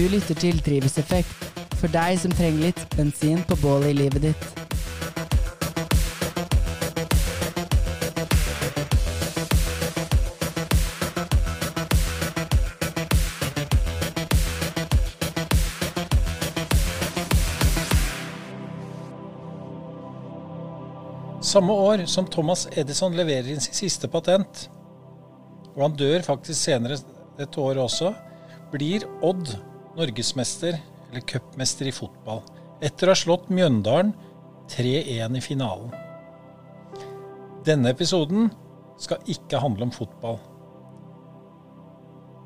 Du lytter til Drivhuseffekt, for deg som trenger litt bensin på bålet i livet ditt. Samme år som Thomas Edison leverer inn sin siste patent, og han dør faktisk senere dette året også, blir Odd norgesmester, eller cupmester i fotball, etter å ha slått Mjøndalen 3-1 i finalen. Denne episoden skal ikke handle om fotball.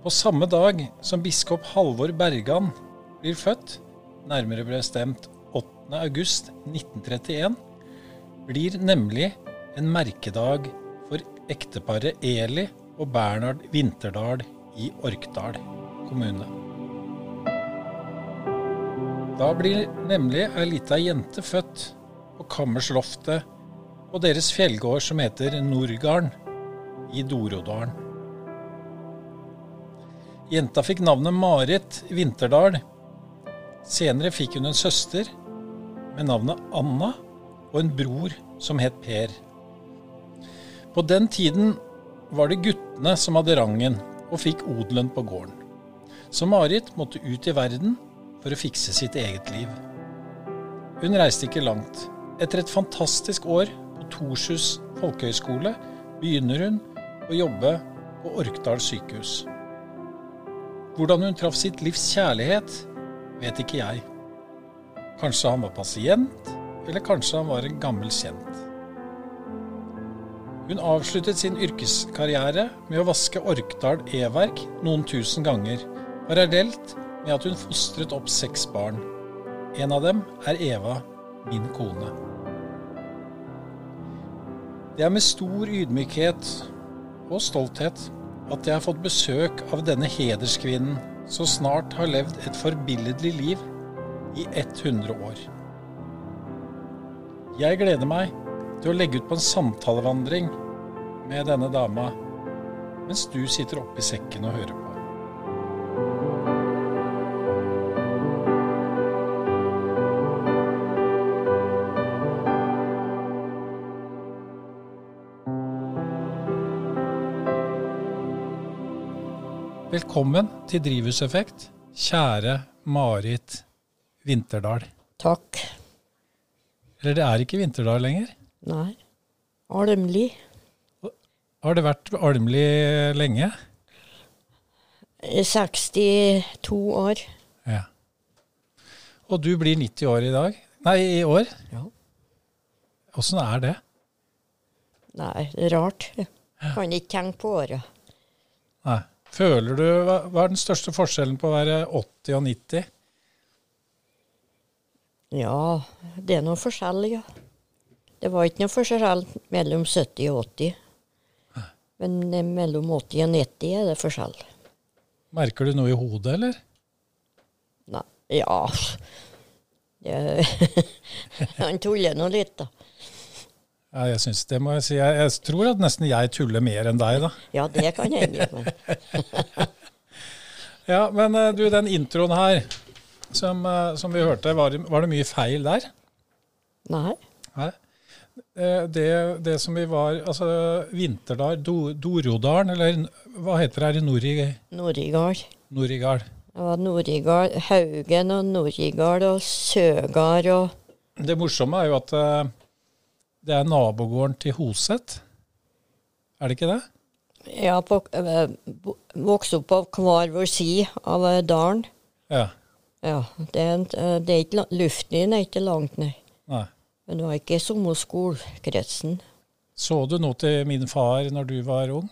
På samme dag som biskop Halvor Bergan blir født, nærmere bestemt 8. august 1931, blir nemlig en merkedag for ekteparet Eli og Bernhard Winterdal i Orkdal kommune. Da blir nemlig ei lita jente født på Kammersloftet på deres fjellgård som heter Norgarden i Dorodalen. Jenta fikk navnet Marit Vinterdal. Senere fikk hun en søster med navnet Anna og en bror som het Per. På den tiden var det guttene som hadde rangen og fikk odelen på gården. Så Marit måtte ut i verden for å fikse sitt eget liv. Hun reiste ikke langt. Etter et fantastisk år på Torshus folkehøgskole begynner hun å jobbe på Orkdal sykehus. Hvordan hun traff sitt livs kjærlighet, vet ikke jeg. Kanskje han var pasient, eller kanskje han var en gammel kjent. Hun avsluttet sin yrkeskarriere med å vaske Orkdal e-verk noen tusen ganger, parallelt med at hun fostret opp seks barn. En av dem er Eva, min kone. Det er med stor ydmykhet og stolthet at jeg har fått besøk av denne hederskvinnen som snart har levd et forbilledlig liv i 100 år. Jeg gleder meg til å legge ut på en samtalevandring med denne dama, mens du sitter oppi sekken og hører på. Velkommen til Drivhuseffekt, kjære Marit Vinterdal. Takk. Eller det er ikke Vinterdal lenger. Nei. Almli. Har det vært Almli lenge? 62 år. Ja. Og du blir 90 år i dag? Nei, i år? Ja. Åssen er det? Nei, det er rart. Kan ikke tenke på året. Nei. Føler du, hva, hva er den største forskjellen på å være 80 og 90? Ja, det er noe forskjell, ja. Det var ikke noe forskjell mellom 70 og 80. Men eh, mellom 80 og 90 er det forskjell. Merker du noe i hodet, eller? Nei, ja det, Han tuller nå litt, da. Ja, jeg syns det må jeg si. Jeg, jeg tror at nesten jeg tuller mer enn deg, da. Ja, det kan jeg Men Ja, men eh, du, den introen her som, eh, som vi hørte, var, var det mye feil der? nei. Nei. Eh, Det, det som vi var Altså Vinterdal, Do, Dorodalen, eller hva heter det her i Nord i Nordigard. Ja, Det Haugen og Nordigard og Søgard og Det morsomme er jo at det er nabogården til Hoset. Er det ikke det? Ja, på, eh, vokste opp på hver vår side av eh, dalen. Ja. Ja, det er, eh, det er ikke, la- luftlinjen er ikke langt, nei. Nei. Men det var ikke samme skolekretsen. Så du noe til min far når du var ung?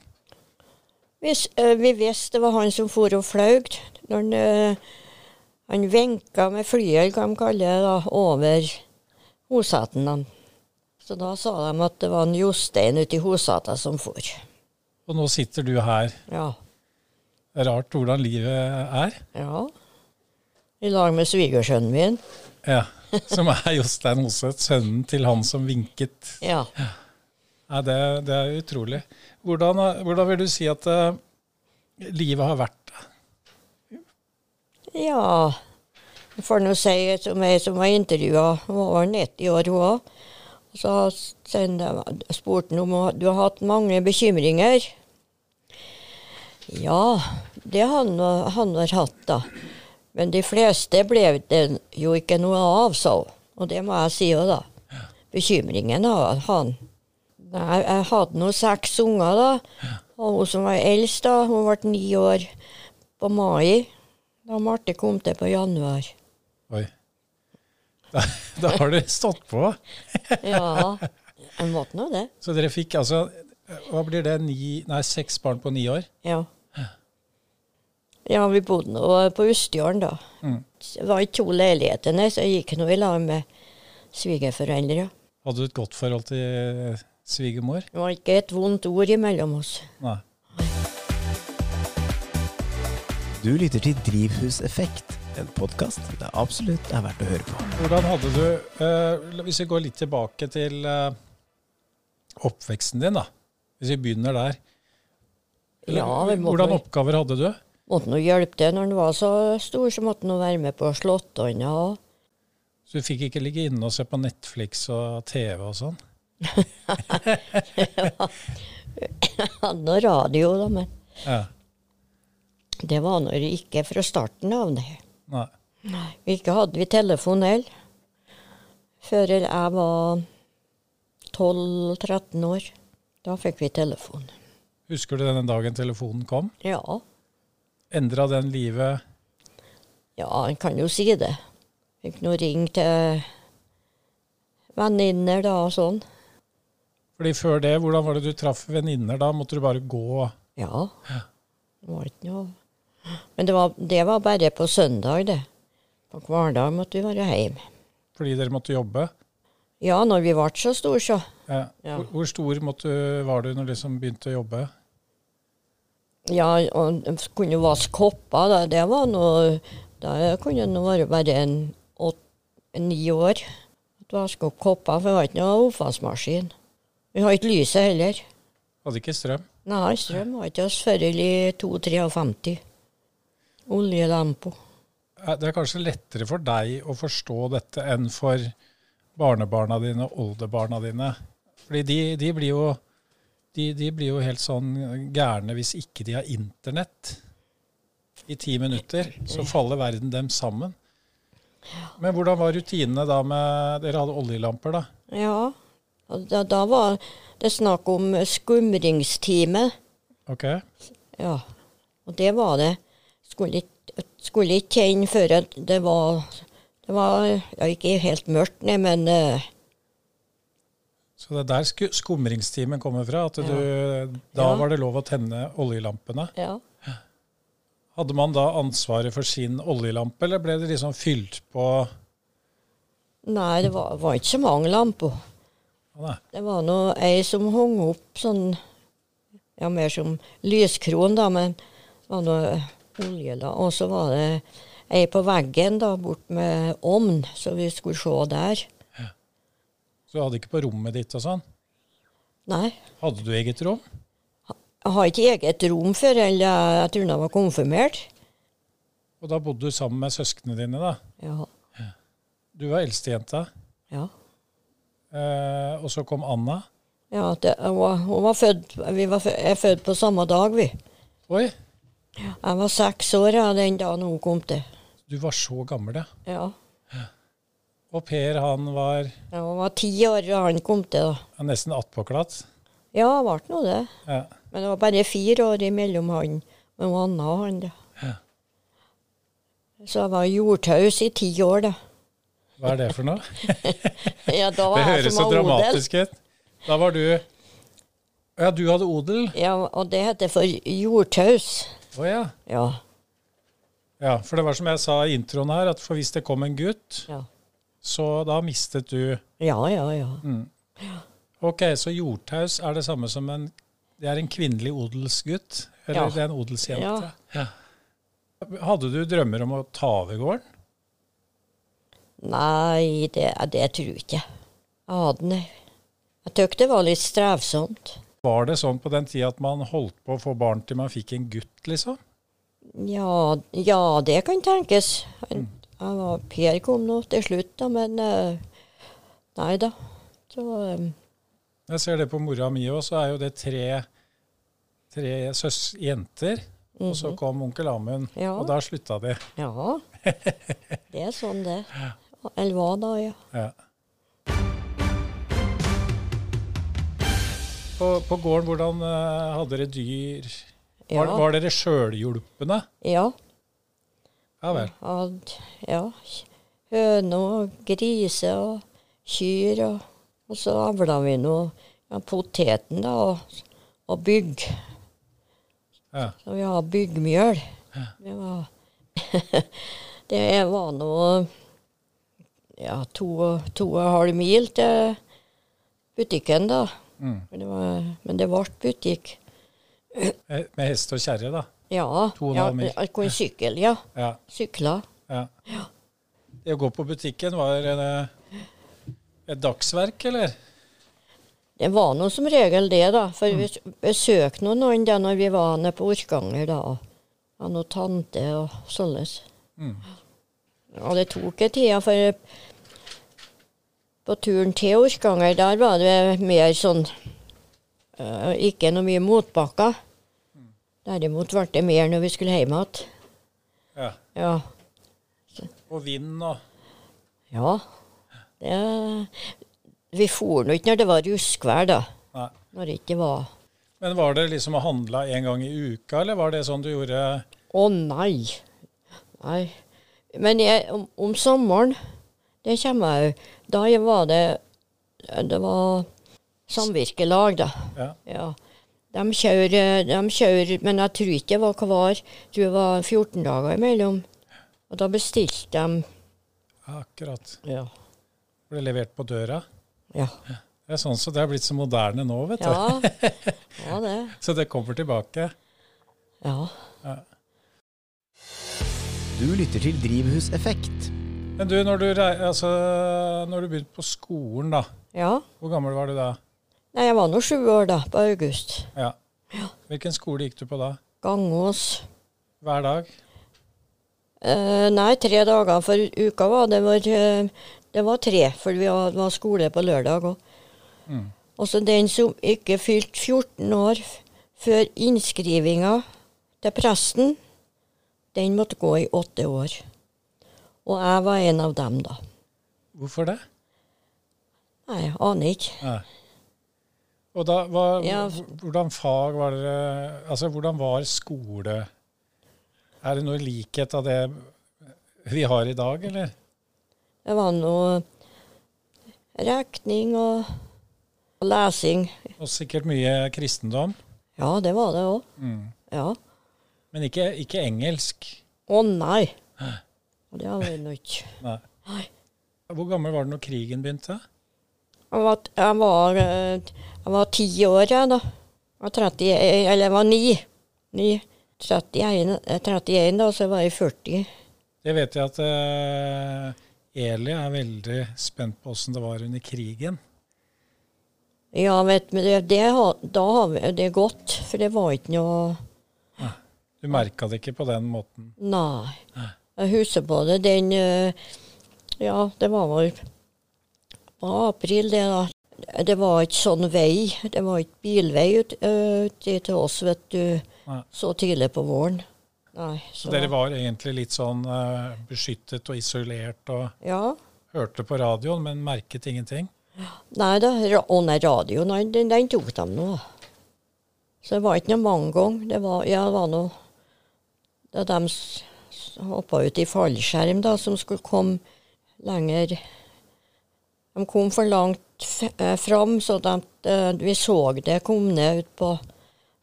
Hvis, vi visste det var han som for og fløy. Når han, eh, han venka med flyet, hva de kaller det, da, over Hosetene. Så da sa de at det var en Jostein ute i Hosata som for. Og nå sitter du her. Ja. Det er rart hvordan livet er. ja. I lag med svigersønnen min. Ja. Som er Jostein Hoseth, sønnen til han som vinket. Ja. ja det, det er utrolig. Hvordan, hvordan vil du si at uh, livet har vært? Ja, for får nå si som ei som var intervjua, hun var 90 år hun òg. Så spurte han om du har hatt mange bekymringer. Ja, det har han han har hatt, da. Men de fleste ble det jo ikke noe av, sa hun. Og det må jeg si òg, da. Bekymringen av han. Jeg, jeg hadde nå seks unger, da. Og hun som var eldst, da, hun ble ni år på mai. Da Marte kom til på januar. Oi. Da, da har dere stått på. Ja, en måte nå det. Så dere fikk altså Hva blir det? Ni, nei, seks barn på ni år? Ja. Ja, vi bodde nå på Ustjorden, da. Mm. Det var i to leiligheter, så jeg gikk nå i lag med svigerforeldre. Hadde du et godt forhold til svigermor? Det var ikke et vondt ord imellom oss. Nei. Du lytter til Drivhuseffekt, en podkast det absolutt er verdt å høre på. Hvordan hadde du eh, Hvis vi går litt tilbake til eh, oppveksten din, da. Hvis vi begynner der. Ja, måtte Hvordan oppgaver hadde du? måtte nå hjelpe til når han var så stor, så måtte han nå være med på Slåttonna. Ja. Så du fikk ikke ligge inne og se på Netflix og TV og sånn? Jeg Hadde nå radio, da, men Ja. det var nå ikke fra starten av det. Nei. Ikke hadde vi telefon heller. Før jeg var 12-13 år. Da fikk vi telefon. Husker du denne dagen telefonen kom? Ja, Endra den livet? ja, en kan jo si det. Fikk nå ring til venninner da og sånn. Fordi før det, hvordan var det du traff venninner da? Måtte du bare gå Ja. Det var ikke noe Men det var, det var bare på søndag, det. På hverdag måtte vi være hjemme. fordi dere måtte jobbe? Ja, når vi ble så store, så. Ja. Ja. Hvor, hvor stor måtte, var du når du liksom begynte å jobbe? Ja, og kunne vaske kopper, da. Det var noe Da kunne nå være bare en åt, en ni år. Vaske opp kopper, for vi var ikke noe oppvaskmaskin. Vi har ikke lyset heller. Hadde ikke strøm? Nei, strøm var ikke oss før i 2-53. Oljelamper. Det er kanskje lettere for deg å forstå dette enn for barnebarna dine og oldebarna dine. Fordi de, de, blir jo, de, de blir jo helt sånn gærne hvis ikke de har internett. I ti minutter så faller verden dem sammen. Men hvordan var rutinene da med Dere hadde oljelamper, da? Ja. Da, da var det snakk om skumringstime. Ok. Ja. Og det var det. Skulle ikke, skulle ikke kjenne før det var Det var ja, ikke helt mørkt, nei, men uh, Så det er der sku- skumringstimen kommer fra? At du, da Ja. var det lov å tenne oljelampene? ja. Hadde man da ansvaret for sin oljelampe, eller ble det liksom fylt på Nei, det var, var ikke så mange lamper. Nei. Det var nå ei som hang opp sånn Ja, mer som lyskron, da, men det var noe olje, da. Og så var det ei på veggen, da, bort med ovn, så vi skulle se der. Ja. Så du hadde ikke på rommet ditt og sånn? Nei. Hadde du eget rom? Jeg har ikke eget rom før jeg, jeg tror jeg var konfirmert. Og da bodde du sammen med søsknene dine, da? Ja. Du var eldstejenta, ja. eh, og så kom Anna. ja det, hun, var, hun var født Vi var er født på samme dag, vi. Oi, Jeg var seks år ja, den dagen hun kom til. du var så gammel, ja. Ja. Og Per, han var ja Han var ti år da han kom til. da. ja, nesten attpåklatt. Ja, det ble nå det. Ja. Men det var bare fire år imellom han og Anna han. da. Ja. Så jeg var jordtaus i ti år, da. Hva er det for noe? Ja, da Det var jeg høres så som så dramatisk ut. Da var du Ja, du hadde odel? Ja, og det heter for jordtaus. Å ja. Ja. ja. For det var som jeg sa i introen her, at for hvis det kom en gutt, Ja, så da mistet du ja, ja. ja. Mm. Ok, så jordtaus er det samme som en Det er en kvinnelig odelsgutt? Eller det er en odelsjente? Ja. Hadde du drømmer om å ta over gården? Nei, det, det tror jeg ikke. Jeg hadde det. Jeg tykk det var litt strevsomt. Var det sånn på den tida at man holdt på å få barn til man fikk en gutt, liksom? Ja, ja, det kan tenkes. Han, var, per kom nå til slutt, da, men eh, Nei da. Så um. Jeg ser det på mora mi òg, så er jo det tre, tre søs jenter. Og så kom onkel Amund, Mhm. Ja. og da slutta de. ja. Det er sånn, det. Eller hva da, ja. Ja. På, på gården, hvordan eh, hadde dere dyr? Var, Ja. var dere sjølhjulpne? Ja. Ja vel. Hadde, ja. Høne og griser og kyr. Og, og så avla vi nå ja, poteten, da, og, og bygg. Ja. Så vi har byggmjøl. Det var Det var nå ja, to, to og en halv mil til butikken, da. Mm. Men det, var, men det ble butikk. Med hest og kjerre, da. Ja. To og en ja, jeg kunne sykle, ja. Ja. Sykla. ja. Det å gå på butikken var en, eh, et dagsverk, eller? Det var nå som regel det, da. For vi besøkte noen da når vi var nede på Orkanger, da. Og noen tante og sånn. Mm. Og det tok en tid, for på turen til Orkanger, der var det mer sånn uh, Ikke noe mye motbakker. Derimot ble det mer når vi skulle hjem igjen. Ja. Ja. Og vind og ja. Det, vi for nå ikke når det var ruskvær, da. Nei. Når det ikke var Men var det liksom å handle en gang i uka, eller var det sånn du gjorde Å nei. Nei. Men jeg, om, om sommeren, det kommer jeg jo Da var det Det var samvirkelag, da. Ja. Ja. De kjører, de kjører, men jeg tror ikke det var hver. Jeg tror det var 14 dager imellom. Og da bestilte de Akkurat. Ja. Ble levert på døra. Ja. Det er sånn så det er blitt så moderne nå, vet du. Ja, ja det. Så det kommer tilbake. Ja. Du lytter til Drivhuseffekt. Men du, når du, altså, når du begynte på skolen, da. ja. Hvor gammel var du da? Nei, jeg var nå sju år, da, på august. Ja. Hvilken skole gikk du på da? Gangås. Hver dag? Eh, nei, tre dager for uka var det var, eh, det var tre, for vi var, var skole på lørdag òg. Mm. Og så den som ikke fylte 14 år før innskrivinga til presten, den måtte gå i åtte år. Og jeg var en av dem, da. Hvorfor det? Nei, jeg aner ikke. Nei. Og da, hva, Ja. hvordan fag var det Altså, hvordan var skole? Er det noe likhet av det vi har i dag, eller? Det var noe regning og, og lesing. Og sikkert mye kristendom. Ja, det var det òg. Mm. Ja. Men ikke, ikke engelsk. Å nei. Og det hadde vi nå ikke. Nei. Nei. Hvor gammel var du når krigen begynte? Jeg var, jeg var, eh, jeg var ti år, jeg, da. Jeg var 30, eller jeg var ni. ni 31, eh, 31 da, så var jeg 40. Det vet jeg at uh, Eli er veldig spent på åssen det var under krigen. Ja, vet du, det, det, da har vi det gått, for det var ikke noe Du merka det ikke på den måten. Nei. Nei. Jeg husker på det. Den eh, Ja, det var vel på april, det, da. Det var ikke sånn vei. Det var ikke bilvei ut, eh, ut til oss, vet du, Nei. så tidlig på våren. Nei. Så dere var egentlig litt sånn uh, beskyttet og isolert og Ja. hørte på radioen, men merket ingenting? Nei da. Å nei, radioen, nei, den, den tok de nå. Så det var ikke noe mange ganger. Det var, ja, det var noe Da de hoppa ut i fallskjerm, da, som skulle komme lenger De kom for langt eh, fram, så de, eh, vi så det kom ned ut på,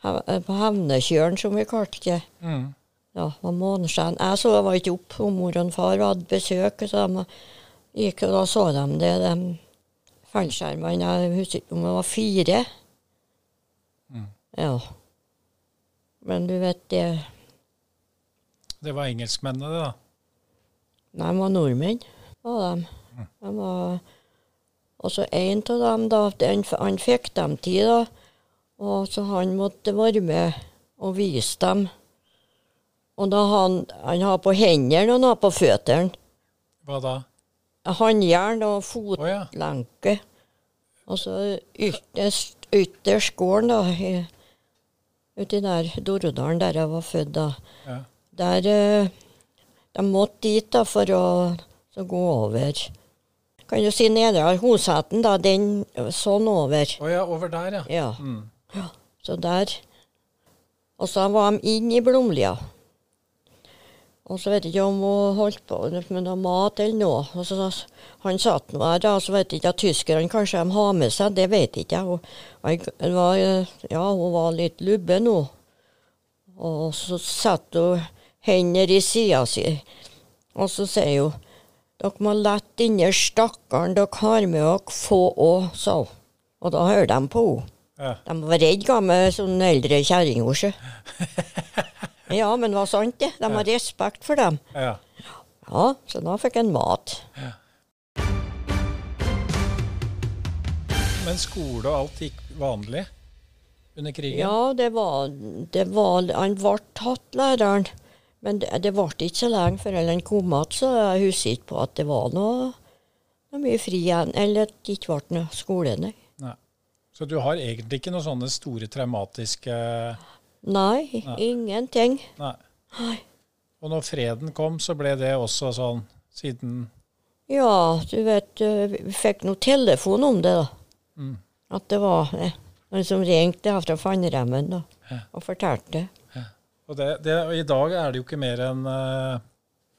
eh, på Hevnekjøren, som vi kalte det. Mm. Ja, det var måneskjær. Jeg så jeg var ikke opp, og mor og far hadde besøk. Så de gikk, og da så de det, de fallskjermene. Jeg husker ikke om det var fire. Mm. Ja. Men du vet det Det var engelskmennene, det, da. De var nordmenn, var de. de var, og så en av dem, da, den, han fikk dem tid, da. Og så han måtte være med og vise dem. Og da han, han har på hendene og han har på føttene Hva da? håndjern og Å ja. fotlenke. Og så ytterst, ytterst gården, da, i, uti der Dorodalen, der jeg var født, da. Ja. Der eh, De måtte dit da for å så gå over. Kan du si Nedre Hoseten, da. Den sånn over. Å ja, over der, ja. Ja. Mm. Så der Og så var de inn i Blomlia. Og så vet jeg ikke om hun holdt på med noe mat eller noe. Og så, han satt nå her, da, så vet jeg ikke at tyskerne kanskje de har med seg, det vet jeg ikke. Hun, hun var, ja, hun var litt lubben nå. Og så satt hun hender i sida si, og så sier hun dere må lette denne stakkaren dere har med dere, få òg, sa hun. Og da hører de på henne. Ja. De var redde, gamle sånne eldre kjerringer. Ja, men det var sant, det. De har respekt for dem. ja. Ja, så da fikk en mat. Men skole og alt gikk vanlig under krigen? Ja, det var, det var Han ble tatt, læreren. Men det, det varte ikke så lenge før han kom igjen, så jeg husker ikke på at det var noe, noe mye fri igjen. Eller at det ikke ble noe skole, nei. Nei. Så du har egentlig ikke noen sånne store traumatiske Nei, Nei. ingenting. Nei. Nei. Og når freden kom, så ble det også sånn siden Ja, du vet, eh, vi fikk noe telefon om det, da. Mm. At det var eh, noen som ringte fra Fannremmen da, og fortalte. Og, det, det, og i dag er det jo ikke mer enn uh,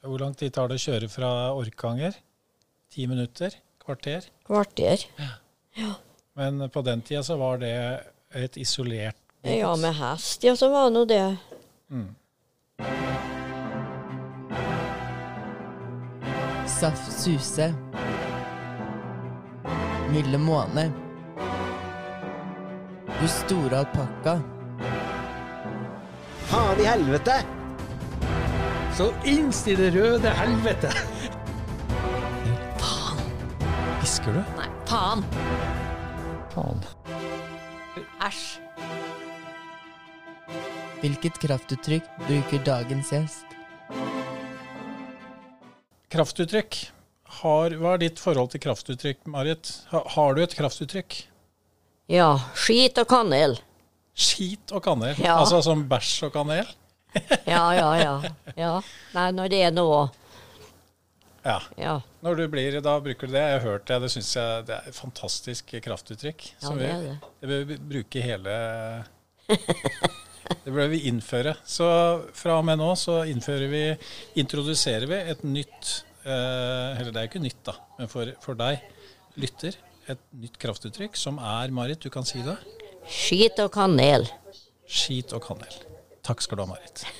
Hvor lang tid tar det å kjøre fra Orkanger? Ti minutter? Kvarter? Kvarter. ja Men på den tida så var det et isolert Ja, med hest, ja, så var nå det. Mm. Saft Suse. Milde måne. Du store alpakka. Faen i helvete! Så innst i det røde helvete. Faen. Hvisker du? Nei, faen. Faen. Æsj. Hvilket kraftuttrykk bruker dagens gjest? Kraftuttrykk. Har, hva er ditt forhold til kraftuttrykk, Marit? Har, har du et kraftuttrykk? Ja, skit og kanel. Skit og kanel? Ja. Altså som bæsj og kanel? Ja, ja, ja. ja. Nei, når det er noe Ja. Ja, Når du blir, da bruker du det. Jeg har hørt det. Det syns jeg det er et fantastisk kraftuttrykk. ja som det vi- er det. Det bør vi bruke hele Det bør vi innføre. Så fra og med nå så innfører vi Introduserer vi et nytt eh, Eller det er jo ikke nytt, da, men for, for deg, lytter, et nytt kraftuttrykk som er, Marit, du kan si det. Skit og kanel. Skit og kanel. Takk skal du ha, Marit.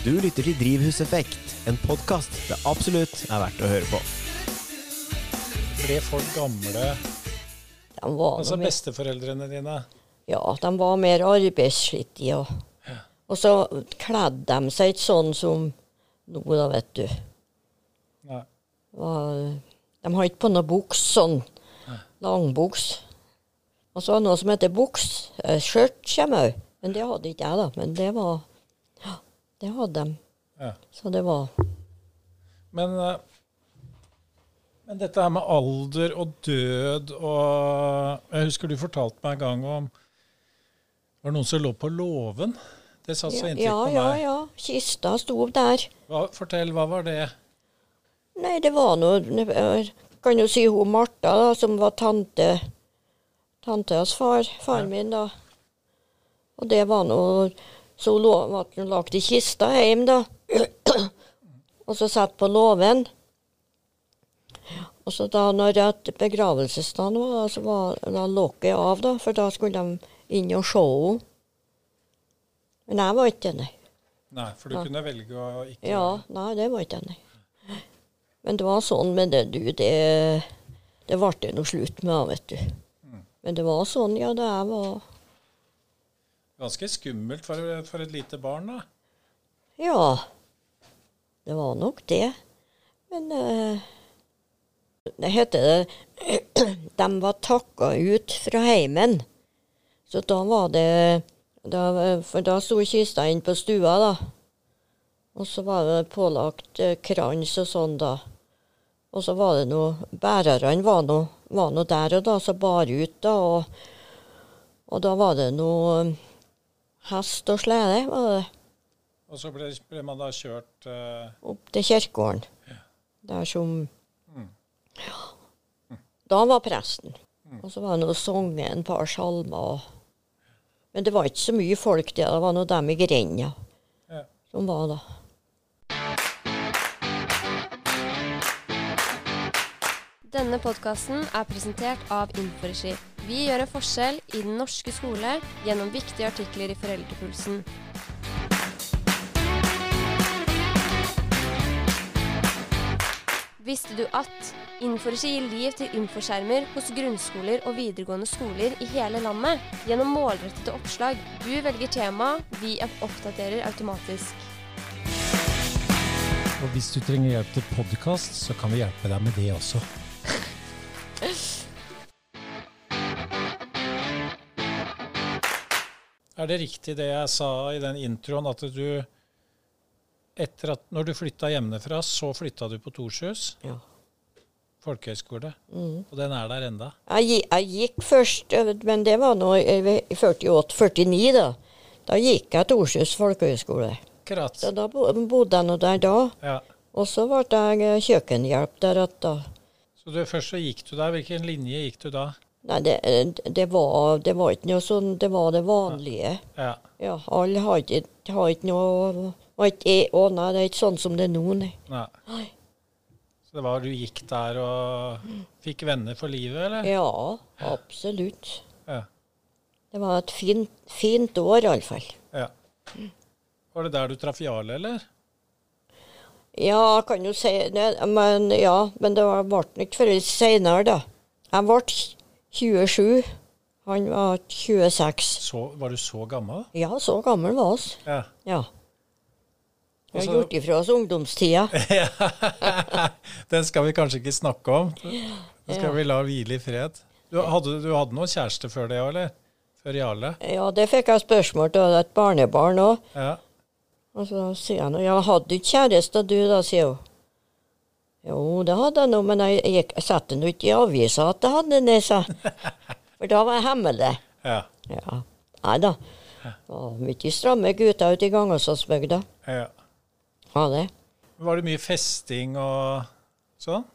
Du lytter til Drivhuseffekt, en podkast det absolutt er verdt å høre på. Ble folk gamle var, Altså besteforeldrene dine? ja, de var mer arbeidsskittige. Og, og så kledde de seg ikke sånn som nå, da, vet du. Var, de har ikke på noe buks, sånn langbuks. Og så var noe som heter buks. Eh, Skjørt kommer òg. Men det hadde ikke jeg, da. Men det var Ja, det hadde de. Ja. Så det var Men, eh, men dette her med alder og død og Jeg husker du fortalte meg en gang om Var det noen som lå på låven? Det satt så inntrykk ja, på ja, meg. ja. Kista sto der. Hva, fortell, hva var det? Nei, det var noe jeg Kan jo si hun Martha, da, som var tante Tantes far. Faren min, da. Og det var noe Så hun ble lagt i kista hjemme, da. og så satt på låven. Og så da når begravelsesdagen var, da, så var da lokket av, da, for da skulle de inn og se henne. Men jeg var ikke det, nei. Nei, for du Ja. kunne velge å ikke Ja, nei, det var ikke jeg, nei. Men det var sånn med det, du. Det, det ble noe slutt med, vet du. Men det var sånn, ja, det var Ganske skummelt for, for et lite barn, da. Ja. Det var nok det. Men eh, det heter det De var takka ut fra heimen. Så da var det da, For da sto kista inn på stua, da. Og så var det pålagt eh, krans og sånn, da. Og så var det noe Bærerne var nå var nå der og da, så bar ut, da. Og, og da var det noe eh, hest og slede, var det. Og så ble, ble man da kjørt uh... Opp til kirkegården. Der som Ja. Da var presten. Og så var det noe sunget en par salmer. og- Men det var ikke så mye folk der. Det var nå dem i grenda Ja. som var da. Denne podkasten er presentert av Inforegi. Vi gjør en forskjell i den norske skole gjennom viktige artikler i Foreldrepulsen. Visste du at Inforegi gir liv til infoskjermer hos grunnskoler og videregående skoler i hele landet gjennom målrettede oppslag? Du velger tema, vi oppdaterer automatisk. Og hvis du trenger hjelp til podkast, så kan vi hjelpe deg med det også. Er det riktig det jeg sa i den introen, at du etter at Når du flytta hjemmefra, så flytta du på Torshus Ja. folkehøgskole. Mm. Og den er der enda. Jeg, jeg gikk først, eh, men det var nå i 48-49, da. Da gikk jeg Oslos folkehøgskole. Akkurat. Så da bodde jeg nå der da. Ja. Og så ble jeg eh, kjøkkenhjelp der igjen, da. Så du, først så gikk du der. Hvilken linje gikk du da? Nei, det, eh, det, var, det var ikke noe sånn Det var det vanlige. Ja. Ja, alle har ikke, har ikke noe ikke, Å nei, det er ikke sånn som det er nå, nei. Nei. Nei. Så det var du gikk der og fikk venner for livet, eller? Ja, absolutt. Ja. Det var et fint, fint år, iallfall. ja. Var det der du traff Jarle, eller? Ja, jeg kan jo si det, men ja, men det ble ikke før seinere, da. Jeg ble 27. Han var 26. Så, var du så gammel? Ja, så gammel var oss. Ja. Ja. Vi har Også, gjort ifra oss ungdomstida. Den skal vi kanskje ikke snakke om. Den skal Ja. vi la hvile i fred. Du hadde, du hadde noen kjæreste før det òg, eller? Før Jarle? Ja, det fikk jeg spørsmål til et barnebarn òg. Ja. Og så sier han ja, hadde du ikke kjæreste du, da, sier hun. Jo, det hadde jeg nå, men jeg, jeg satte nå ikke i avisa at jeg hadde nesa. For da var jeg hemmelig. Ja. Ja. Nei da. Var mye stramme gutter ute i Gangåsåsbygda. ja. ja det. Var det mye festing og sånn?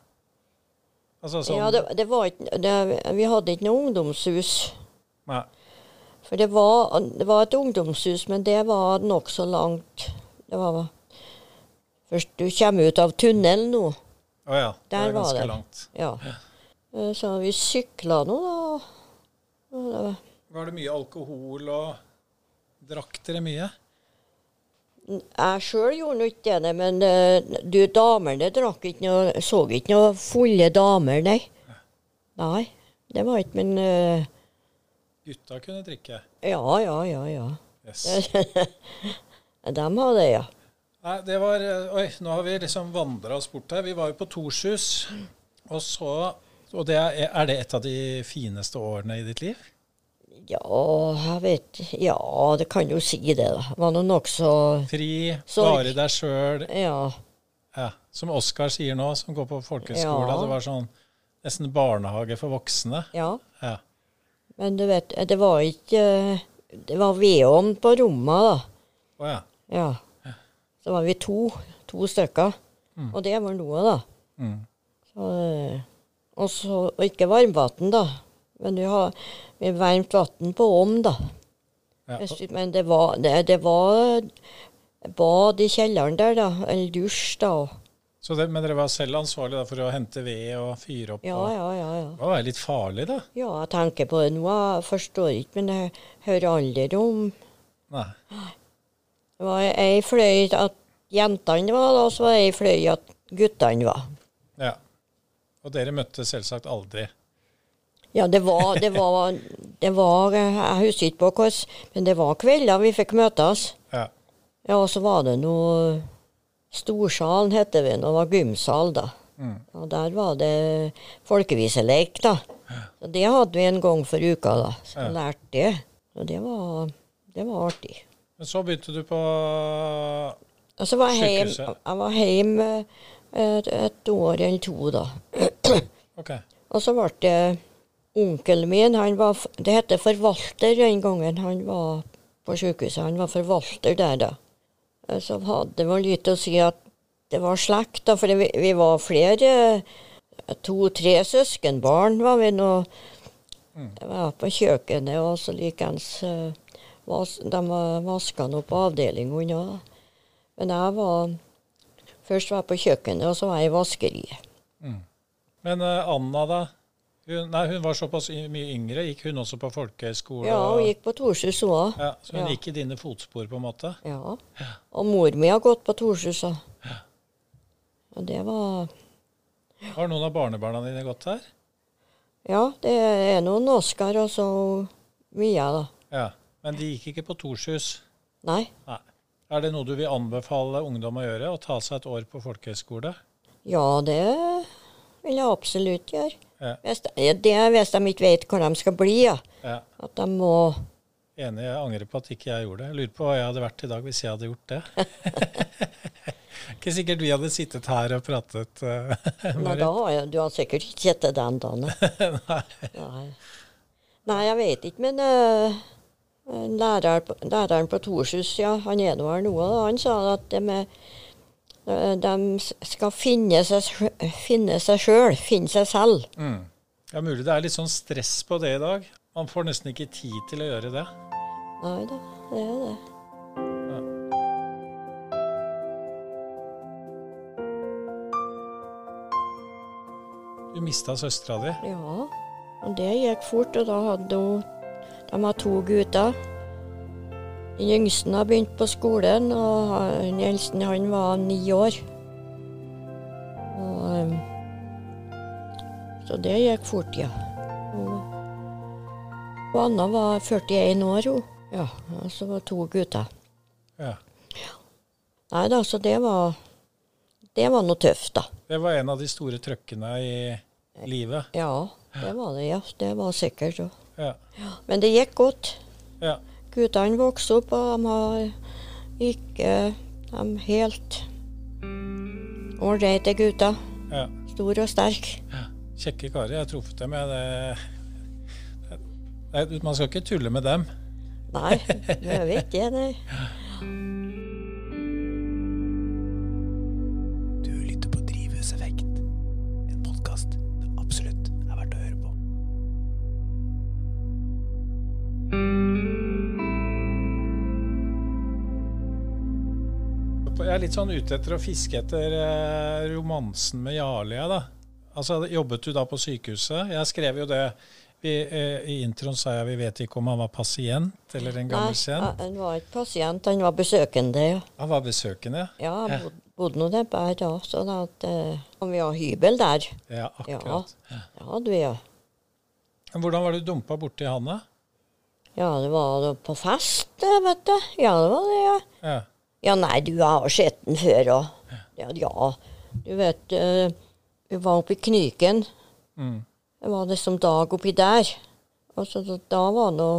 Altså sånn Ja, det, det var ikke det, Vi hadde ikke noe ungdomshus. Nei. For det var, det var et ungdomshus, men det var nokså langt. Det var Først du kommer ut av tunnelen nå. Å ja. Det er ganske det. langt. Ja. Eh, Så vi sykla nå, da. Var- det mye alkohol og Drakk dere mye? Jeg sjøl gjorde nå ikke det, men eh, du, damene drakk ikke noe Så ikke noe fulle damer, nei. Nei, det var ikke Men uh, Gutta kunne drikke. ja, ja, ja, ja. Yes. De hadde, ja. Nei, det var eh, Oi, nå har vi liksom vandra oss bort her. Vi var jo på Torshus, og så Og det er, er det et av de fineste årene i ditt liv? Ja, jeg vet Ja, det kan jo si det, da. Var nå nokså Fri, bare deg sjøl. Ja. Ja, som Oskar sier nå, som går på folkehøyskole. Ja. Det var sånn nesten barnehage for voksne. Ja. Ja. Men du vet, det var ikke Det var vedovn på rommet, da. Å ja. Ja. Så var vi to. To stykker. Og det var noe, da. Mm. Så, eh, og så Og ikke varmvann, da. Men vi har vi varmt vann på ovn, da. ja. Men det var, det, det var bad i kjelleren der, da. Eller dusj, da. Så det, men dere var selv ansvarlig da, for å hente ved og fyre opp? Ja, og, ja, ja. ja. Det var litt farlig, da. Ja, jeg tenker på det nå. Jeg forstår ikke, men jeg hører aldri om Nei. Det var ei fløy at jentene var og så var det ei fløy at guttene var. Ja. Og dere møttes selvsagt aldri. Ja, det var, det var, det var Jeg husker ikke på hvordan, men det var kvelder vi fikk møtes. Ja. Ja, og så var det noe Storsalen heter det, og var gymsal, da. Mm. Og der var det folkeviselek, da. Så det hadde vi en gang for uka, da. Så Ja. jeg lærte det. Og det var, det var artig. Men så begynte du på Og så var jeg hjemme et, et år eller to, da. Okay. Og så ble det onkelen min, han var, det heter forvalter den gangen han var på sykehuset. Han var forvalter der, da. Eh, Så hadde det vel litt å si at det var slekt, da, for vi, vi var flere. To-tre søskenbarn var vi nå. Jeg var på kjøkkenet, og så likeens eh, vas, De vaska nå på avdelingen unna. Men jeg var Først var jeg på kjøkkenet, og så var jeg i vaskeriet. Men uh, Anna, da? Hun, nei, hun var såpass mye yngre. Gikk hun også på folkehøyskole? Ja, hun gikk på Torshus hun òg. Ja, så hun Ja. gikk i dine fotspor, på en måte? Ja. Og mor mi har gått på Torshus òg. Og det var Har noen av barnebarna dine gått der? Ja, det er noen Oskar og så Mia, da. Ja. Men de gikk ikke på Torshus? Nei. Nei. Er det noe du vil anbefale ungdom å gjøre? Å ta seg et år på folkehøyskole? Ja, det vil jeg absolutt gjøre. Ja. Hvis det er hvis de ikke vet hvor de skal bli, ja. Ja. At de må Enig, jeg angrer på at ikke jeg gjorde det. Jeg lurer på hva jeg hadde vært i dag hvis jeg hadde gjort det. ikke sikkert vi hadde sittet her og pratet. eh, Nei, da har jeg, du har sikkert ikke sett det den dagen. Nei. Nei. Nei, jeg vet ikke, men uh, lærer, læreren på Torshus, ja, han er nå her nå, han sa at de, er- eh, de skal finne seg, finne seg sjøl, finne seg selv. Mm. Ja, mulig det er litt sånn stress på det i dag. Man får nesten ikke tid til å gjøre det. Nei da, det er det. Du mista søstera di. Ja, og det gikk fort, og da hadde hun De har to gutter. Den yngste har begynt på skolen, og den eldste han var ni år. Og, um, så det gikk fort, ja. Og, og Anna var 41 år, hun. Ja, og så var to gutter. Ja. Nei da, så det var Det var noe tøft, da. Det var en av de store trøkkene i livet. Ja, det var det, ja. Det var sikkert. Ja. Ja. Men det gikk godt. ja. Guttene vokste opp, og de har ikke De helt ålreite gutter. ja. Stor og sterk. Kjekke karer. Jeg har truffet dem. Jeg, det, det, man skal ikke tulle med dem. Nei, det gjør vi ikke, nei. Jeg er litt sånn ute etter å fiske etter eh, romansen med Jarle. jeg, da. Altså, Jobbet du da på sykehuset? Jeg skrev jo det vi, eh, I introen sa jeg vi vet ikke om han var pasient eller en gammel kjent. han var ikke pasient, han var besøkende. Ja, Han var besøkende. ja han bod, bodde nå der bare da, sånn at eh, og Vi har hybel der. Ja, Ja, akkurat. det hadde vi, ja. Men Hvordan var du dumpa borti han, da? Ja, det var da på fest, vet du. Ja, det var det, ja. Ja. Ja, nei, du har sett den før òg. Ja, ja, du vet eh, Vi var oppe i Knyken. Mm. Det var liksom dag oppi der. Og så da, var nå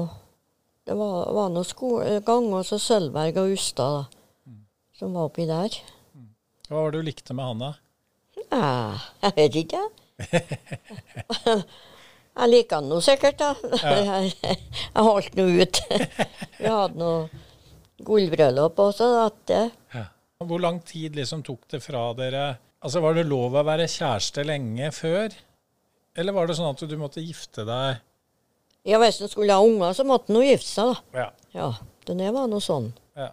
Det var, var noe skolegang også så Sølvberg og Ustad da, som var oppi der. Hva var det du likte med han, da? Ja, jeg vet ikke. jeg liker han nå sikkert, da. jeg holdt nå ut. Vi hadde noe gullbryllup også. At det, Hvor lang tid liksom tok det fra dere Altså, Var det lov å være kjæreste lenge før? Eller var det sånn at du måtte gifte deg ja, hvis en skulle ha unger, så måtte en jo gifte seg, da. Ja. Ja, det var noe sånn. ja.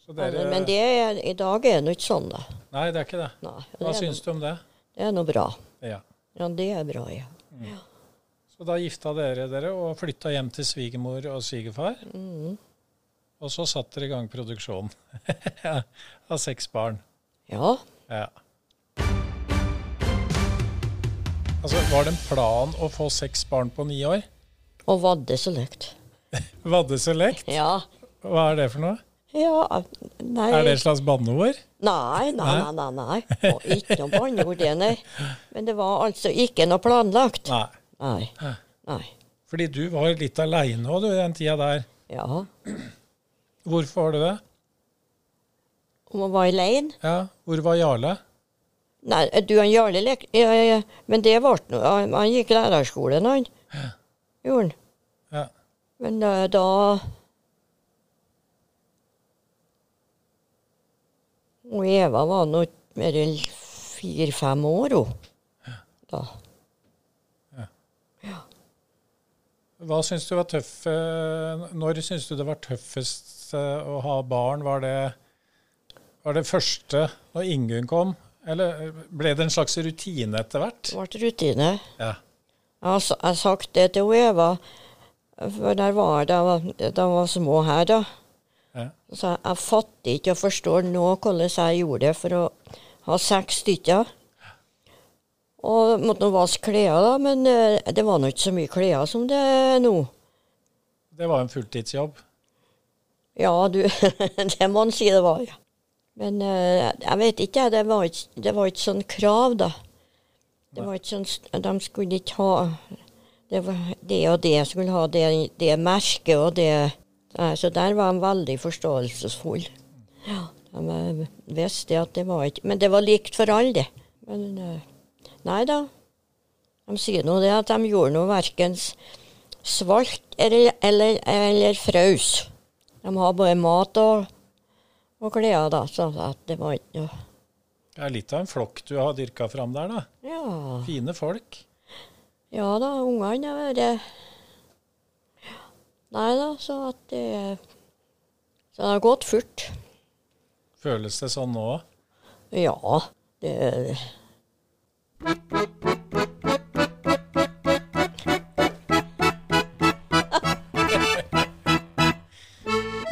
Så Men, dere men det er, i dag er det nå ikke sånn, da. Nei, det er ikke det. Nei, det, Hva syns du om det? det er noe bra. Ja. Ja, det er bra, ja. Så da gifta dere dere og flytta hjem til svigermor og svigerfar. Mm. Og så satte dere i gang produksjonen av seks barn. Ja, Ja. Altså, Var det en plan å få seks barn på ni år? og vadde så lekt. Vaddeselekt? Ja, Hva er det for noe? Ja, nei Er det et slags banneord? Nei, nei, nei. nei, nei. Og ikke noe banneord, det, nei. Men det var altså ikke noe planlagt. Nei. Nei. Nei. Fordi du var litt aleine òg, du, den tida der. Ja. Hvorfor var du det? Om var være alene? Ja, Hvor var Jarle? Nei, du han Jarle lek... Ja, ja, ja. Men det ble noe Han, han gikk lærerskolen, han. Ja. Gjorde han. Ja. Men eh, da Og Eva var nå mer enn fire-fem år, hun. Da. Hva syns du var tøff eh, Når syns du det var tøffest å ha barn? Var det, var det første når Ingunn kom? Eller ble det en slags rutine etter hvert? Det ble rutine. Ja. Jeg har, sagt det til Eva, for der var da jeg var små her, da. Ja. Så jeg, jeg fatter ikke og forstår nå hvordan jeg gjorde det for å ha seks stykker. Og måtte nå vaske klær, da, men eh, det var nå ikke så mye klær som det er nå. Det var en fulltidsjobb. Ja, du, det må en si det var, ja. Men eh, jeg vet ikke, det var ikke, det var ikke sånn krav, da. Det var ikke sånn, De skulle ikke ha det, det og det skulle ha det, det merket og det Så der var de veldig forståelsesfulle. Ja, de eh, visste at det var ikke Men det var likt for alle, det. Men eh, nei da. De sier nå det at de gjorde noe verken svalt eller, eller, eller fraus. De har både mat og, og klær, da, så at det var ikke noe Det er litt av en flokk du har dyrka fram der, da. Ja, Fine folk. ja da, ungene har vært Nei da, så at det Så det har gått fort. Føles det sånn nå? Ja, det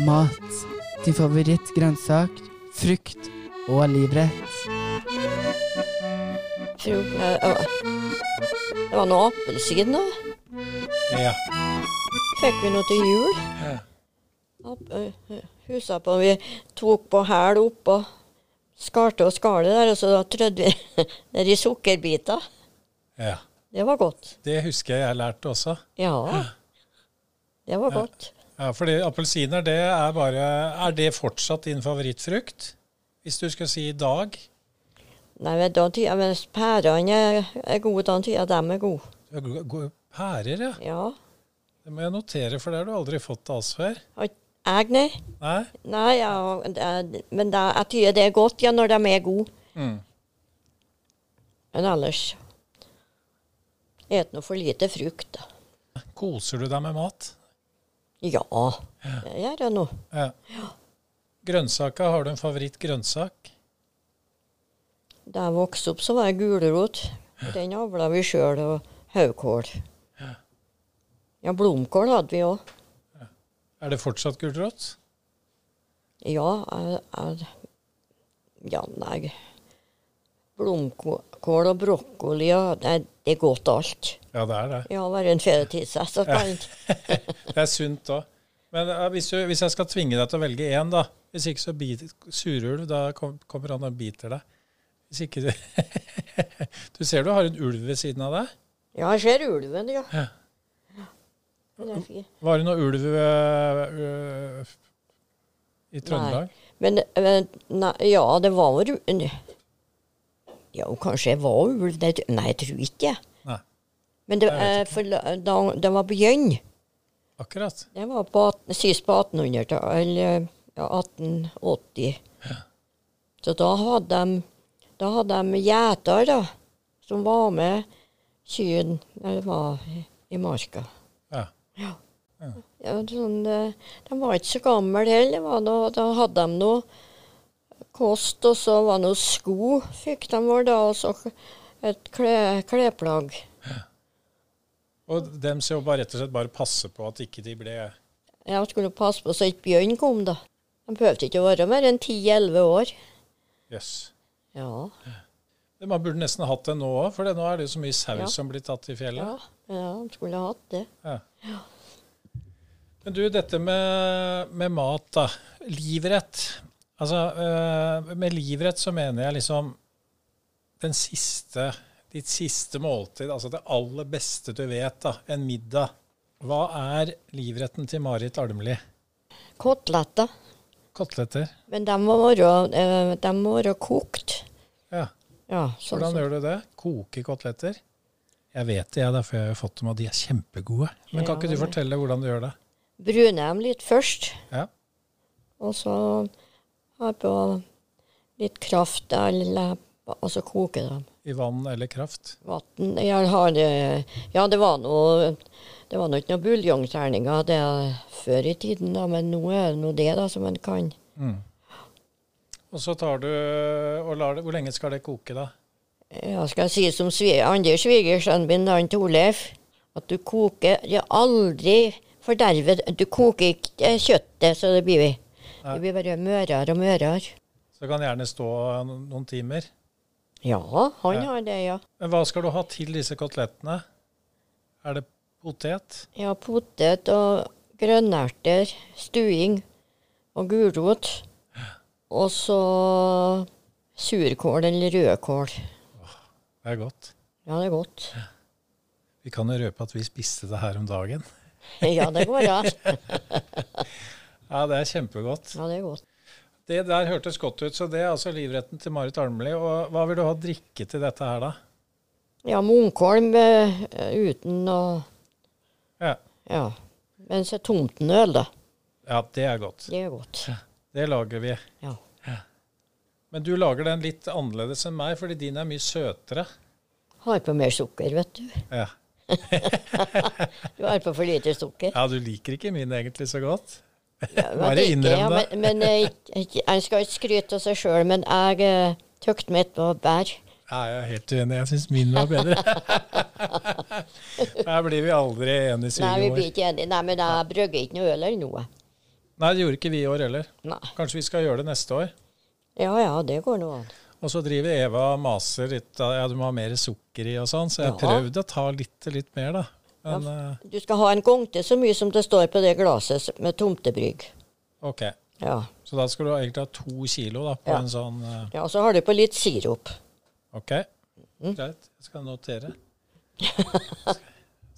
Mat. Din favorittgrønnsak. Frukt og livrett. tror Det var noe appelsin, da. Ja. Fikk vi noe til jul. Ja. Ø, ø, Husa på Vi tok på hæl opp og skarte og skale der, og så da trødde vi ned i sukkerbiter. ja. Det var godt. Det husker jeg jeg lærte også. Ja. Det var godt. Ja, fordi appelsiner, det er bare Er det fortsatt din favorittfrukt? Hvis du skal si i dag? Nei, men da tida Hvis pærene er, gode, da tida dem er gode. Gå- gode Pærer, ja. Ja. Det må jeg notere, for det har du aldri fått av oss før. Jeg, nei. Nei? Nei, ja, men da, jeg tyder det er godt ja, når de er gode. Mm. Men ellers et noe for lite frukt. Koser du deg med mat? Ja, det gjør jeg nå. Ja. Grønnsaker, har du en favorittgrønnsak? Da jeg vokste opp, så var jeg gulrot. Den avla vi sjøl, og haukål. Ja, blomkål hadde vi òg. Er det fortsatt gulrot? Ja, jeg, jeg, ja, nei Blomkål og brokkoli og nei, Det er godt alt. Ja, det er det. Ja, bare en fedretilsett. så kan Det er sunt òg. Men hvis, du, hvis jeg skal tvinge deg til å velge én, da Hvis ikke så biter surulv, da kommer han og biter deg. Hvis ikke du Du ser du har en ulv ved siden av deg. Ja, jeg ser ulven, ja. Ja. Var det noe ulv øh, øh, i Trøndelag? Men, men nei, ja, det var ru- Ja, kanskje jeg var ulv. Nei, jeg- tror ikke. Nei. Men det, vet eh, da, det var begynt. Akkurat. Det var på, sist på 1800-tallet, eller ja, 1880. Så da hadde de da hadde de gjeter, da, som var med kyrne når de var i, i marka. Ja. Ja, sånn, eh, de var ikke så gamle heller. det Da hadde de noe kost, og så var det noen sko fikk de vår, da, og så et kle, kleplagg. Og dem så bare rett og slett bare passe på at ikke de ble Jeg skulle passe på så ikke bjørn kom, da. De behøvde ikke å være mer enn 10-11 år. Jøss. Ja. Man burde nesten hatt det nå òg, for nå er det jo så mye sau Ja. som blir tatt i fjellet. Ja, ja, de skulle hatt det. Ja. Men du, dette med, med mat, da. Livrett. Altså, eh, med livrett så mener jeg liksom den siste Ditt siste måltid, altså det aller beste du vet, da. En middag. Hva er livretten til Marit Almli? Koteletter. Koteletter. Men de må være, eh, kokt. Ja. Ja, sånn Hvordan så. gjør du det? Koke koteletter? Jeg vet det, jeg, derfor jeg har fått dem, og de er kjempegode. Men kan Ja, ikke du fortelle hvordan du gjør det? Brune dem litt først. Ja. Og så ha på litt kraft, eller så koke dem. I vann eller kraft? Vann Jeg har eh, Ja, det var noe Det var nå ikke noe buljongterninger det før i tiden, da, men nå er det nå det da som en kan. Mm. Og så tar du og lar det Hvor lenge skal det koke, da? Ja, skal jeg si som andre svigersønnen min, han Torleif, at du koker ja, aldri forderve Du koker ikke kjøttet så det blir vi. Det blir bare mørere og mørere. Så det kan gjerne stå noen timer. Ja, han har det, ja. Men hva skal du ha til disse kotelettene? Er det potet? Ja, potet og grønnerter, stuing og gulrot. Og så surkål eller rødkål. Det er godt. Ja, det er godt. Vi kan jo røpe at vi spiste det her om dagen. Ja, det går an. Ja, det er kjempegodt. Ja, det er godt. Det der hørtes godt ut, så det er altså livretten til Marit Almli. Og hva vil du ha drikke til dette her, da? Ja, Munkholm eh, uten å Ja, Ja. Men så tomtenøl, da. ja det er godt. Det er godt. Det lager vi. Ja. Men du lager den litt annerledes enn meg, fordi din er mye søtere. Har på mer sukker, vet du. Ja, Du har på for lite sukker. ja du liker ikke min egentlig så godt. Ja, Bare innrøm ja, det. Men, men jeg, jeg skal ikke skryte av seg sjøl, men jeg uh, tykte mitt var bedre. Ja, jeg er helt uenig. Jeg syns min var bedre. Her blir vi aldri enige, Nei, vi blir ikke enige. Nei, men jeg brygger ikke noe øl eller noe. Nei, det gjorde ikke vi i år heller. Nei. Kanskje vi skal gjøre det neste år. Ja ja, det går nå an. Og så driver Eva og maser litt ja, du må ha mer sukker i og sånn, så jeg har Ja. prøvd å ta litt, litt mer, da. Men ja, Du skal ha en gongte så mye som det står på det glasset med tomtebrygg. OK. Ja. Så da skal du egentlig ha to kilo da, på Ja. en sånn uh... ja, og så har du på litt sirup. OK, Mm. greit. Jeg skal notere.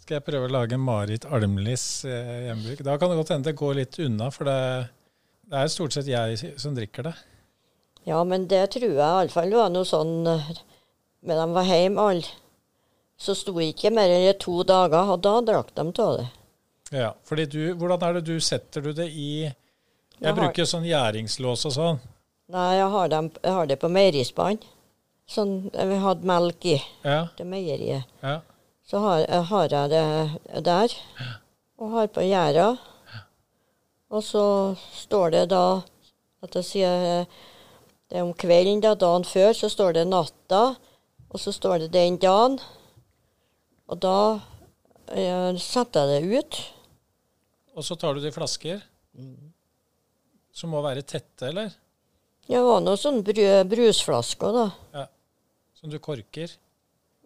Skal jeg prøve å lage Marit Almlis eh, hjemmebrygg? Da kan det godt hende det går litt unna, for det, det er stort sett jeg som drikker det. Ja, men det tror jeg iallfall var noe sånn eh, Men de var hjemme alle. Så sto jeg ikke mer enn to dager, og da drakk de av det. Ja, fordi du, Hvordan er det du setter du det i Jeg Jeg har- bruker sånn gjæringslås og sånn. Nei, jeg har, dem, jeg har det på meierispann. Sånn eh, vi hadde melk i Ja, til meieriet. ja. Så har, jeg- har jeg det der, og har på gjæra. Og så står det da at jeg sier det er om kvelden, da, dagen før, så står det natta, og så står det den dagen. Og da eh, setter jeg det ut. Og så tar du det i flasker. Som må være tette, eller? Det var noen sånne bru, brusflasker, da. Ja. Som du korker.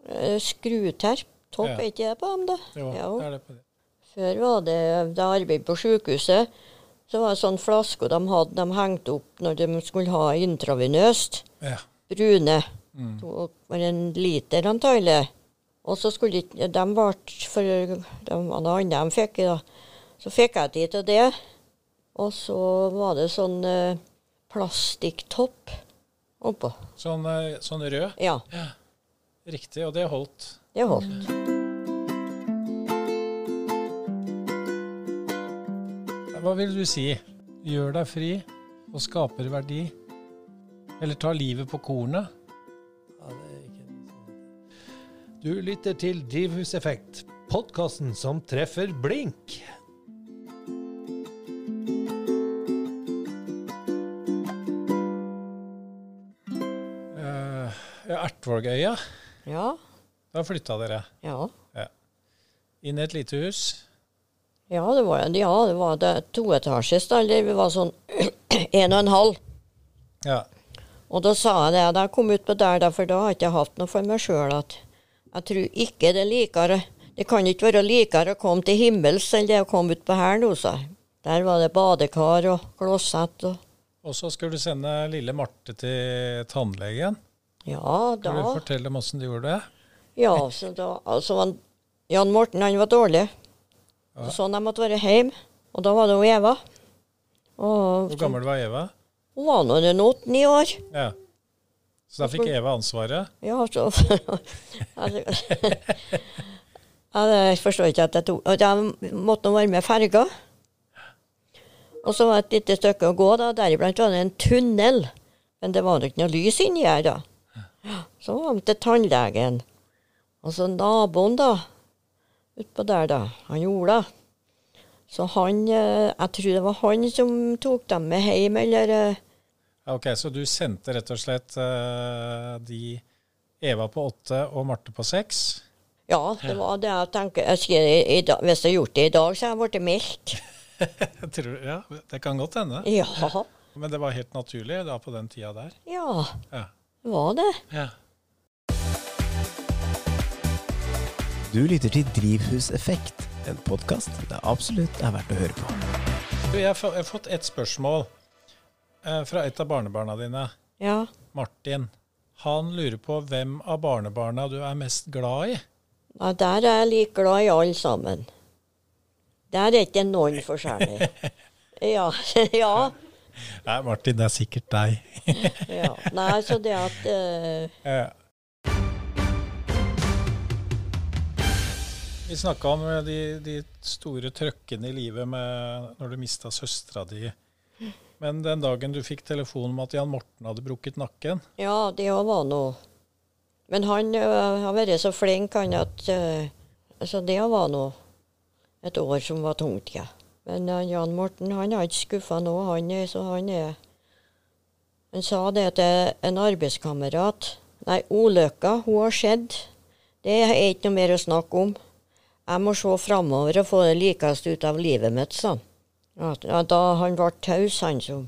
Eh, Skruterp. Topp, Ja. er ikke det på dem, da? Jo, Ja. det er det på det. Før var det, da jeg arbeidet på sykehuset, så var det sånn flasker de hadde, de hengte opp når de skulle ha intravenøst. Ja. Brune. Mm. To, en liter antagelig. Og så skulle ikke De ble for de var noe annet de fikk, da. Så fikk jeg tid til det. Og så var det sånn eh, plastikktopp oppå. Sånn, eh, sånn rød. Ja, Riktig, og det holdt. det holdt. Hva vil du si? Gjør deg fri og skaper verdi? Eller ta livet på kornet? Du lytter til Drivhuseffekt, podkasten som treffer blink. Uh, ja, Ertvågøya. Ja. Da flytta dere Ja. inn i et lite hus. Ja, det var, ja, det var det toetasjes. Eller vi var sånn en og en halv. Ja. Og da sa jeg det da kom ut på der, da, for da har jeg ikke hatt noe for meg sjøl, at jeg tror ikke det er likere Det kan ikke være likere å komme til himmels enn det å komme ut på sa. Der var det badekar og klosett og Og så skulle du sende lille Marte til tannlegen. Ja, da... Kan du fortelle om åssen du gjorde det? Ja, så da Altså, han, Jan Morten, han var dårlig. Ja. Sånn jeg måtte være hjemme. Og da var det jo Eva. Og Hvor gammel var Eva? Hun var nå en åtte-ni år. Ja. Så da fikk Eva ansvaret? Ja, så Jeg forstår ikke at jeg tok at Jeg måtte være med ferga. Og så var det et lite stykke å gå, da. Deriblant var det en tunnel. Men det var ikke noe lys inni her, da. Så var vi til tannlegen. Og så naboen, da. Utpå der, da. Han Ola. Så han eh, Jeg tror det var han som tok dem med hjem, eller eh, Ok, Så du sendte rett og slett uh, de Eva på åtte og Marte på seks? Ja, det var det jeg tenker. Jeg skrev, i, i, hvis jeg hadde gjort det i dag, så hadde jeg blitt meldt. Tror, ja, det kan godt hende. Ja. Men det var helt naturlig da på den tida der? Ja, Ja. det var det. ja. Du lytter til Drivhuseffekt, en podkast det absolutt er verdt å høre på. Du, jeg har fått et spørsmål fra et av barnebarna dine, Ja. Martin. Han lurer på hvem av barnebarna du er mest glad i. ja der er jeg like glad i alle sammen. Der er ikke noen forskjellig. Ja. ja. Nei, Martin, det er sikkert deg. ja. Nei, så det at uh... Ja. Vi snakka om eh, de, de store trøkkene i livet med når du mista søstera di. Men den dagen du fikk telefon om at Jan Morten hadde brukket nakken Ja, det var noe. Men han eh, har vært så flink, han, at eh, Så det var nå et år som var tungt, ja. Men eh, Jan Morten han har ikke skuffa nå, han er så han er Han sa det til en arbeidskamerat. Nei, ulykka, hun har skjedd. Det er ikke noe mer å snakke om. Jeg må se framover og få det likeste ut av livet mitt, sa han. Ja, Ja, da han ble taus, han som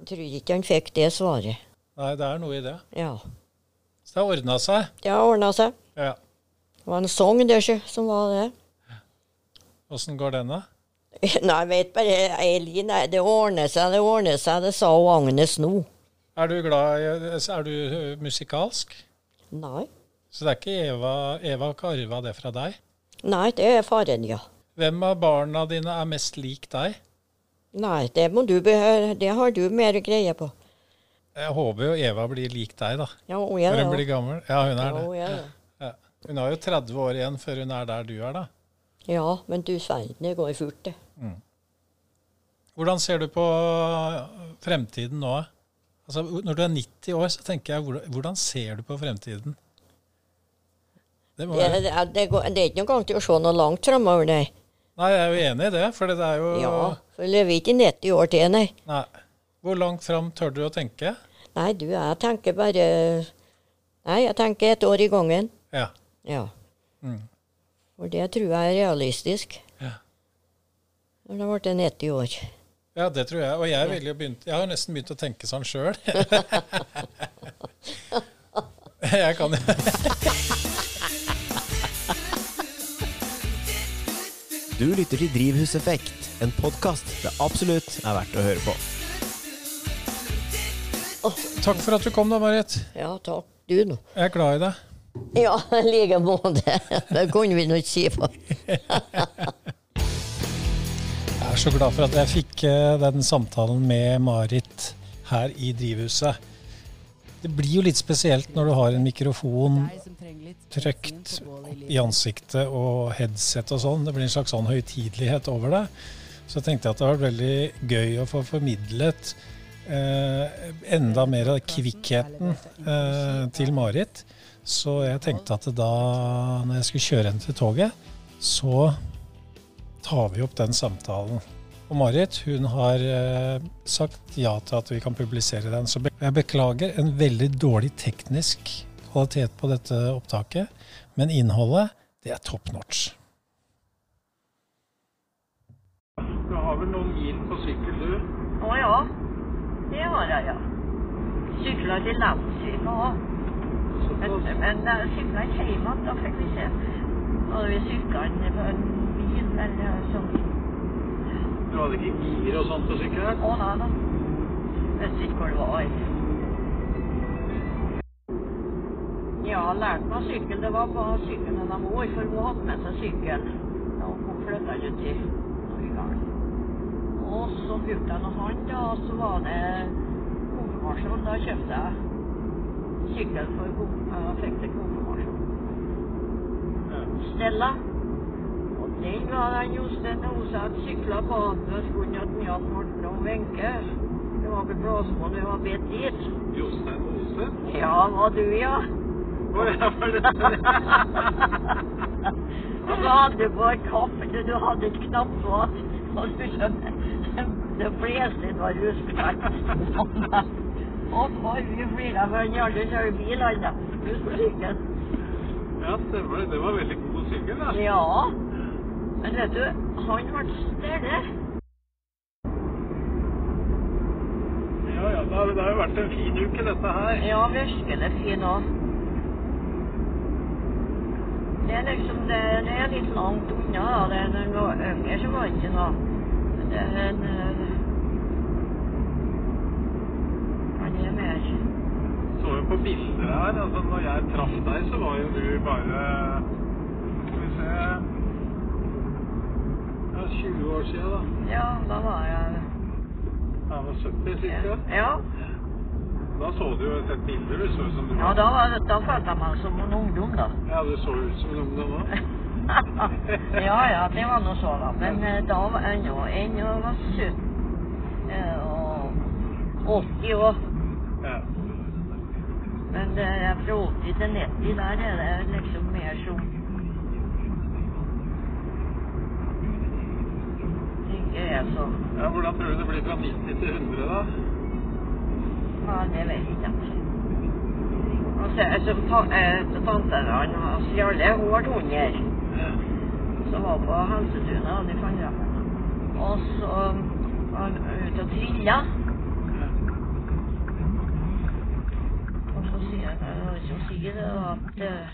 Jeg tror ikke han fikk det svaret. Nei, det er noe i det. Ja. Så det ordna seg. Det har ordna seg. Ja. Det var en sang der som var det. Åssen går den, da? Nei, jeg vet bare Eileen, det ordner seg, det ordner seg. Det sa Agnes nå. Er du glad i Er du musikalsk? Nei. Så det er ikke Eva Eva har ikke arva det fra deg? Nei, det er faren, ja. Hvem av barna dine er mest lik deg? Nei, det må du. Det har du mer greie på. Jeg håper jo Eva blir lik deg, da. Ja, hun er Når hun blir gammel. Ja, hun er Ja, det. hun er det. Ja. Hun har jo 30 år igjen før hun er der du er, da. Ja, men du verden, det går fort, det. Hvordan ser du på fremtiden nå? Altså, når du er 90 år, så tenker jeg, hvordan, ser du på fremtiden? Det Det, det, det, går, det er ikke noen gang til å se noe langt framover, nei. Nei, jeg er jo enig i det, for det er jo Ja, for vi lever ikke i 90 år til, nei. Nei. Hvor langt fram tør du å tenke? Nei, du, jeg tenker bare Nei, jeg tenker et år i gangen. Ja. Ja. Mm. For det tror jeg er realistisk. Ja. Når det ble 90 år. ja, det tror jeg. Og jeg, vil jo begynt, jeg har nesten begynt å tenke sånn sjøl. jeg kan Du lytter til Drivhuseffekt, en podkast det absolutt er verdt å høre på. Takk for at du kom da, Marit. Ja, takk. Du nå. Jeg er glad i deg. Ja, i like måte. Det kunne vi nå ikke si på. Jeg er så glad for at jeg fikk eh, den samtalen med Marit her i drivhuset. Det blir jo litt spesielt når du har en mikrofon Trøkt i ansiktet og headset og sånn. Det blir en slags sånn høytidelighet over det. Så jeg tenkte at det var veldig gøy å få formidlet eh, enda mer av kvikkheten eh, til Marit. Så jeg tenkte at da, når jeg skulle kjøre henne til toget, så tar vi opp den samtalen. Og Marit hun har eh, sagt ja til at vi kan publisere den. Så jeg beklager en veldig dårlig teknisk kvalitet på dette opptaket, men innholdet, det er top notch. Du har vel noen mil på sykkel, du? Å ja, det har jeg, ja. Sykla til Landsyn òg. Men jeg sykla ikke hjem igjen, da fikk vi se. Og vi sykla på en bil eller sånn. Du hadde ikke gir og sånt på sykkelen? Å nei da. Visste ikke hvor det var. Ja, lærte meg sykkel. Det var på sykkelen hennes mor, for hun hadde med seg sykkel da hun flytta ut i Norge. Og så brukte jeg noe han, da, og så var det konfirmasjon. Da kjøpte jeg sykkel for jeg fikk til konfirmasjon. Stella. Og den var den Jostein Oseth sykla på. Da skulle at den Jan Morten og Wenche Det var ikke blåsmål, vi var bedt dit. Jostein Ose? Ja, var du, ja? Å ja, var det Og så hadde du på et kaffe, du, hadde et knappfat. Og du skjønner, det fleste var rusklart. Og for vi flira for han aldri kjører bil, han da. Ut. Ja, stemmer det. Det var veldig god sykkel, da. Ja. Men vet du, han ble stille. Ja, ja, det har, det har jo vært en fin uke, dette her. Ja, virkelig fin òg. Det er liksom det, det er litt langt unna. da. Det, når noen var yngre, så var det ikke noe. Men det er en eh, Ja, det er mer Så jo på bilder her, altså når jeg traff deg, så var jo du bare Skal vi se Ja, 20 år siden, da. Ja, da var jeg Jeg var 70 cirka. Ja, Da så du jo et bilde, du så ut som du ja da, var, da følte jeg meg som en ungdom, da. Ja, du så ut som en ungdom da. ja, ja, det var nå så, da. Men eh, da var jeg ennå ennå var 17 eh, og 80 år. Ja. Men det er fra 80 til 90, der er det liksom mer som Ikke er så ja, Hvordan tror du det blir fra 90 til 100, da? Ja, det vet jeg ikke. Og så er som ta, eh, tante hun ble 100. Ja. som var på Helsetunet og de fant henne. Og så var han ute og trilla. Og så sier han så sier det at eh,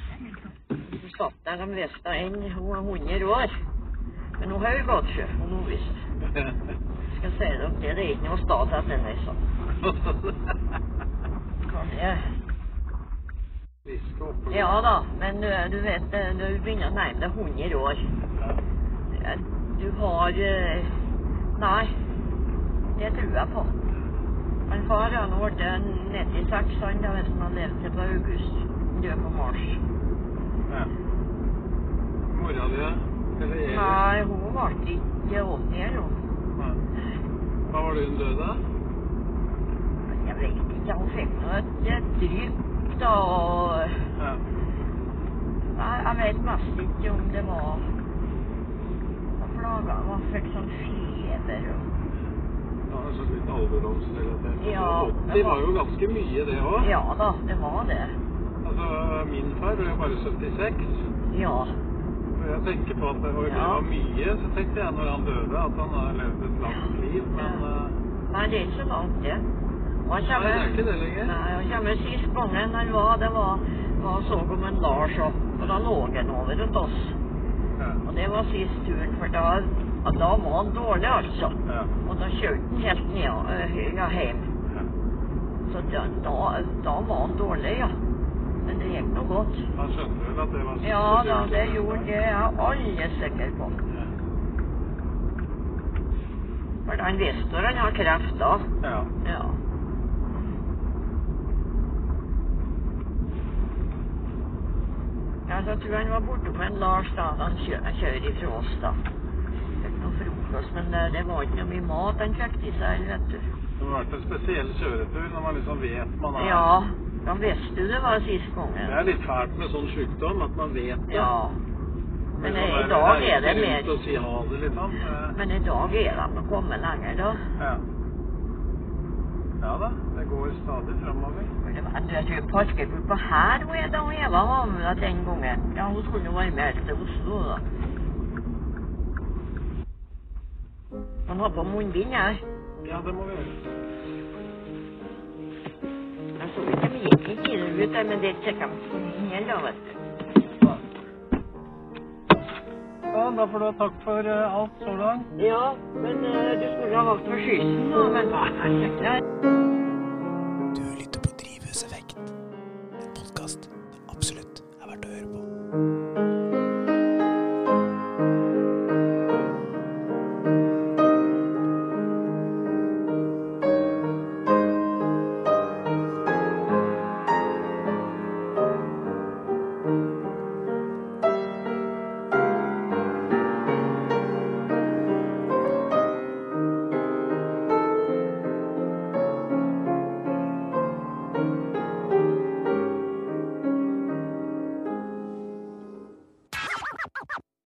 satt der de visste enn hun var 100 år. Men hun har jo gått sjø, hun Lovise. Skal si dere det, det er ikke noe stas etter henne, så. Det. Ja da, men du, du vet, når du begynner å nærme deg 100 år Du har eh, Nei, det tror jeg på. Men far han ble 96, han da, hvis han hadde levd til på august. Død på mars. Ja. Mora di? Eller Eli? Nei, hun ble ikke 80 eller noe. Hva var det hun døde av? Jeg vet ikke, hun fikk noe et et da, og Ja. Nei, jeg vet mest ikke om det var plaga han fikk sånn feber og Det altså litt alderdomsrelatert. Ja, det var- var jo ganske mye, det òg. Ja da, det var det. Altså, min far ble jo bare 76. Ja. Og jeg tenker på at det var, Ja. mye, så tenkte jeg når han døde, at han har levd et langt liv. Men Ja. Nei, det er ikke så langt, det. Og kommer, nei, det er ikke det lenger. Nei, han kommer sist gangen han var, det var, var så om en Lars òg. Og da lå han over hos oss. Ja. Og det var sist turen, for da, da var han dårlig, altså. Ja. Og da kjørte han helt ned øh, ja, hjem. Ja. Så da, da, da var han dårlig, ja. Men det gikk nå godt. Han skjønte vel at det var Ja da, det gjorde det. Jeg er alle sikker på. For han visste når han har kreft da. Ja. Ja. Ja, så jeg tror han var borte på en Lars da, han kjører, kjører ifra oss da. Fikk noe frokost, men det, det var ikke noe mye mat han fikk i seg, vet du. Det har vært en spesiell kjøretur når man liksom vet man er Ja, da visste du det var sist Det er litt fælt med sånn sykdom, at man vet det. Ja. Men i dag er det mer si det, liksom. Eh, Men i dag er de kommet lenger, da. Ja. Ja da, det går stadig framover. Det var- Du vet jo, parkeringsgruppa her hvor jeg da og Eva var med den gangen. Ja, hun skulle jo være med helt til Oslo, da. Han har på munnbind her. Ja, det må vi gjøre. Jeg så ikke de gikk ikke inn ut der, men det sikkert de inn igjen da, vet du. Å, Da får du ha takk for eh, alt så langt. Ja, men eh, du skulle ha valgt for skyssen, da. Men nei.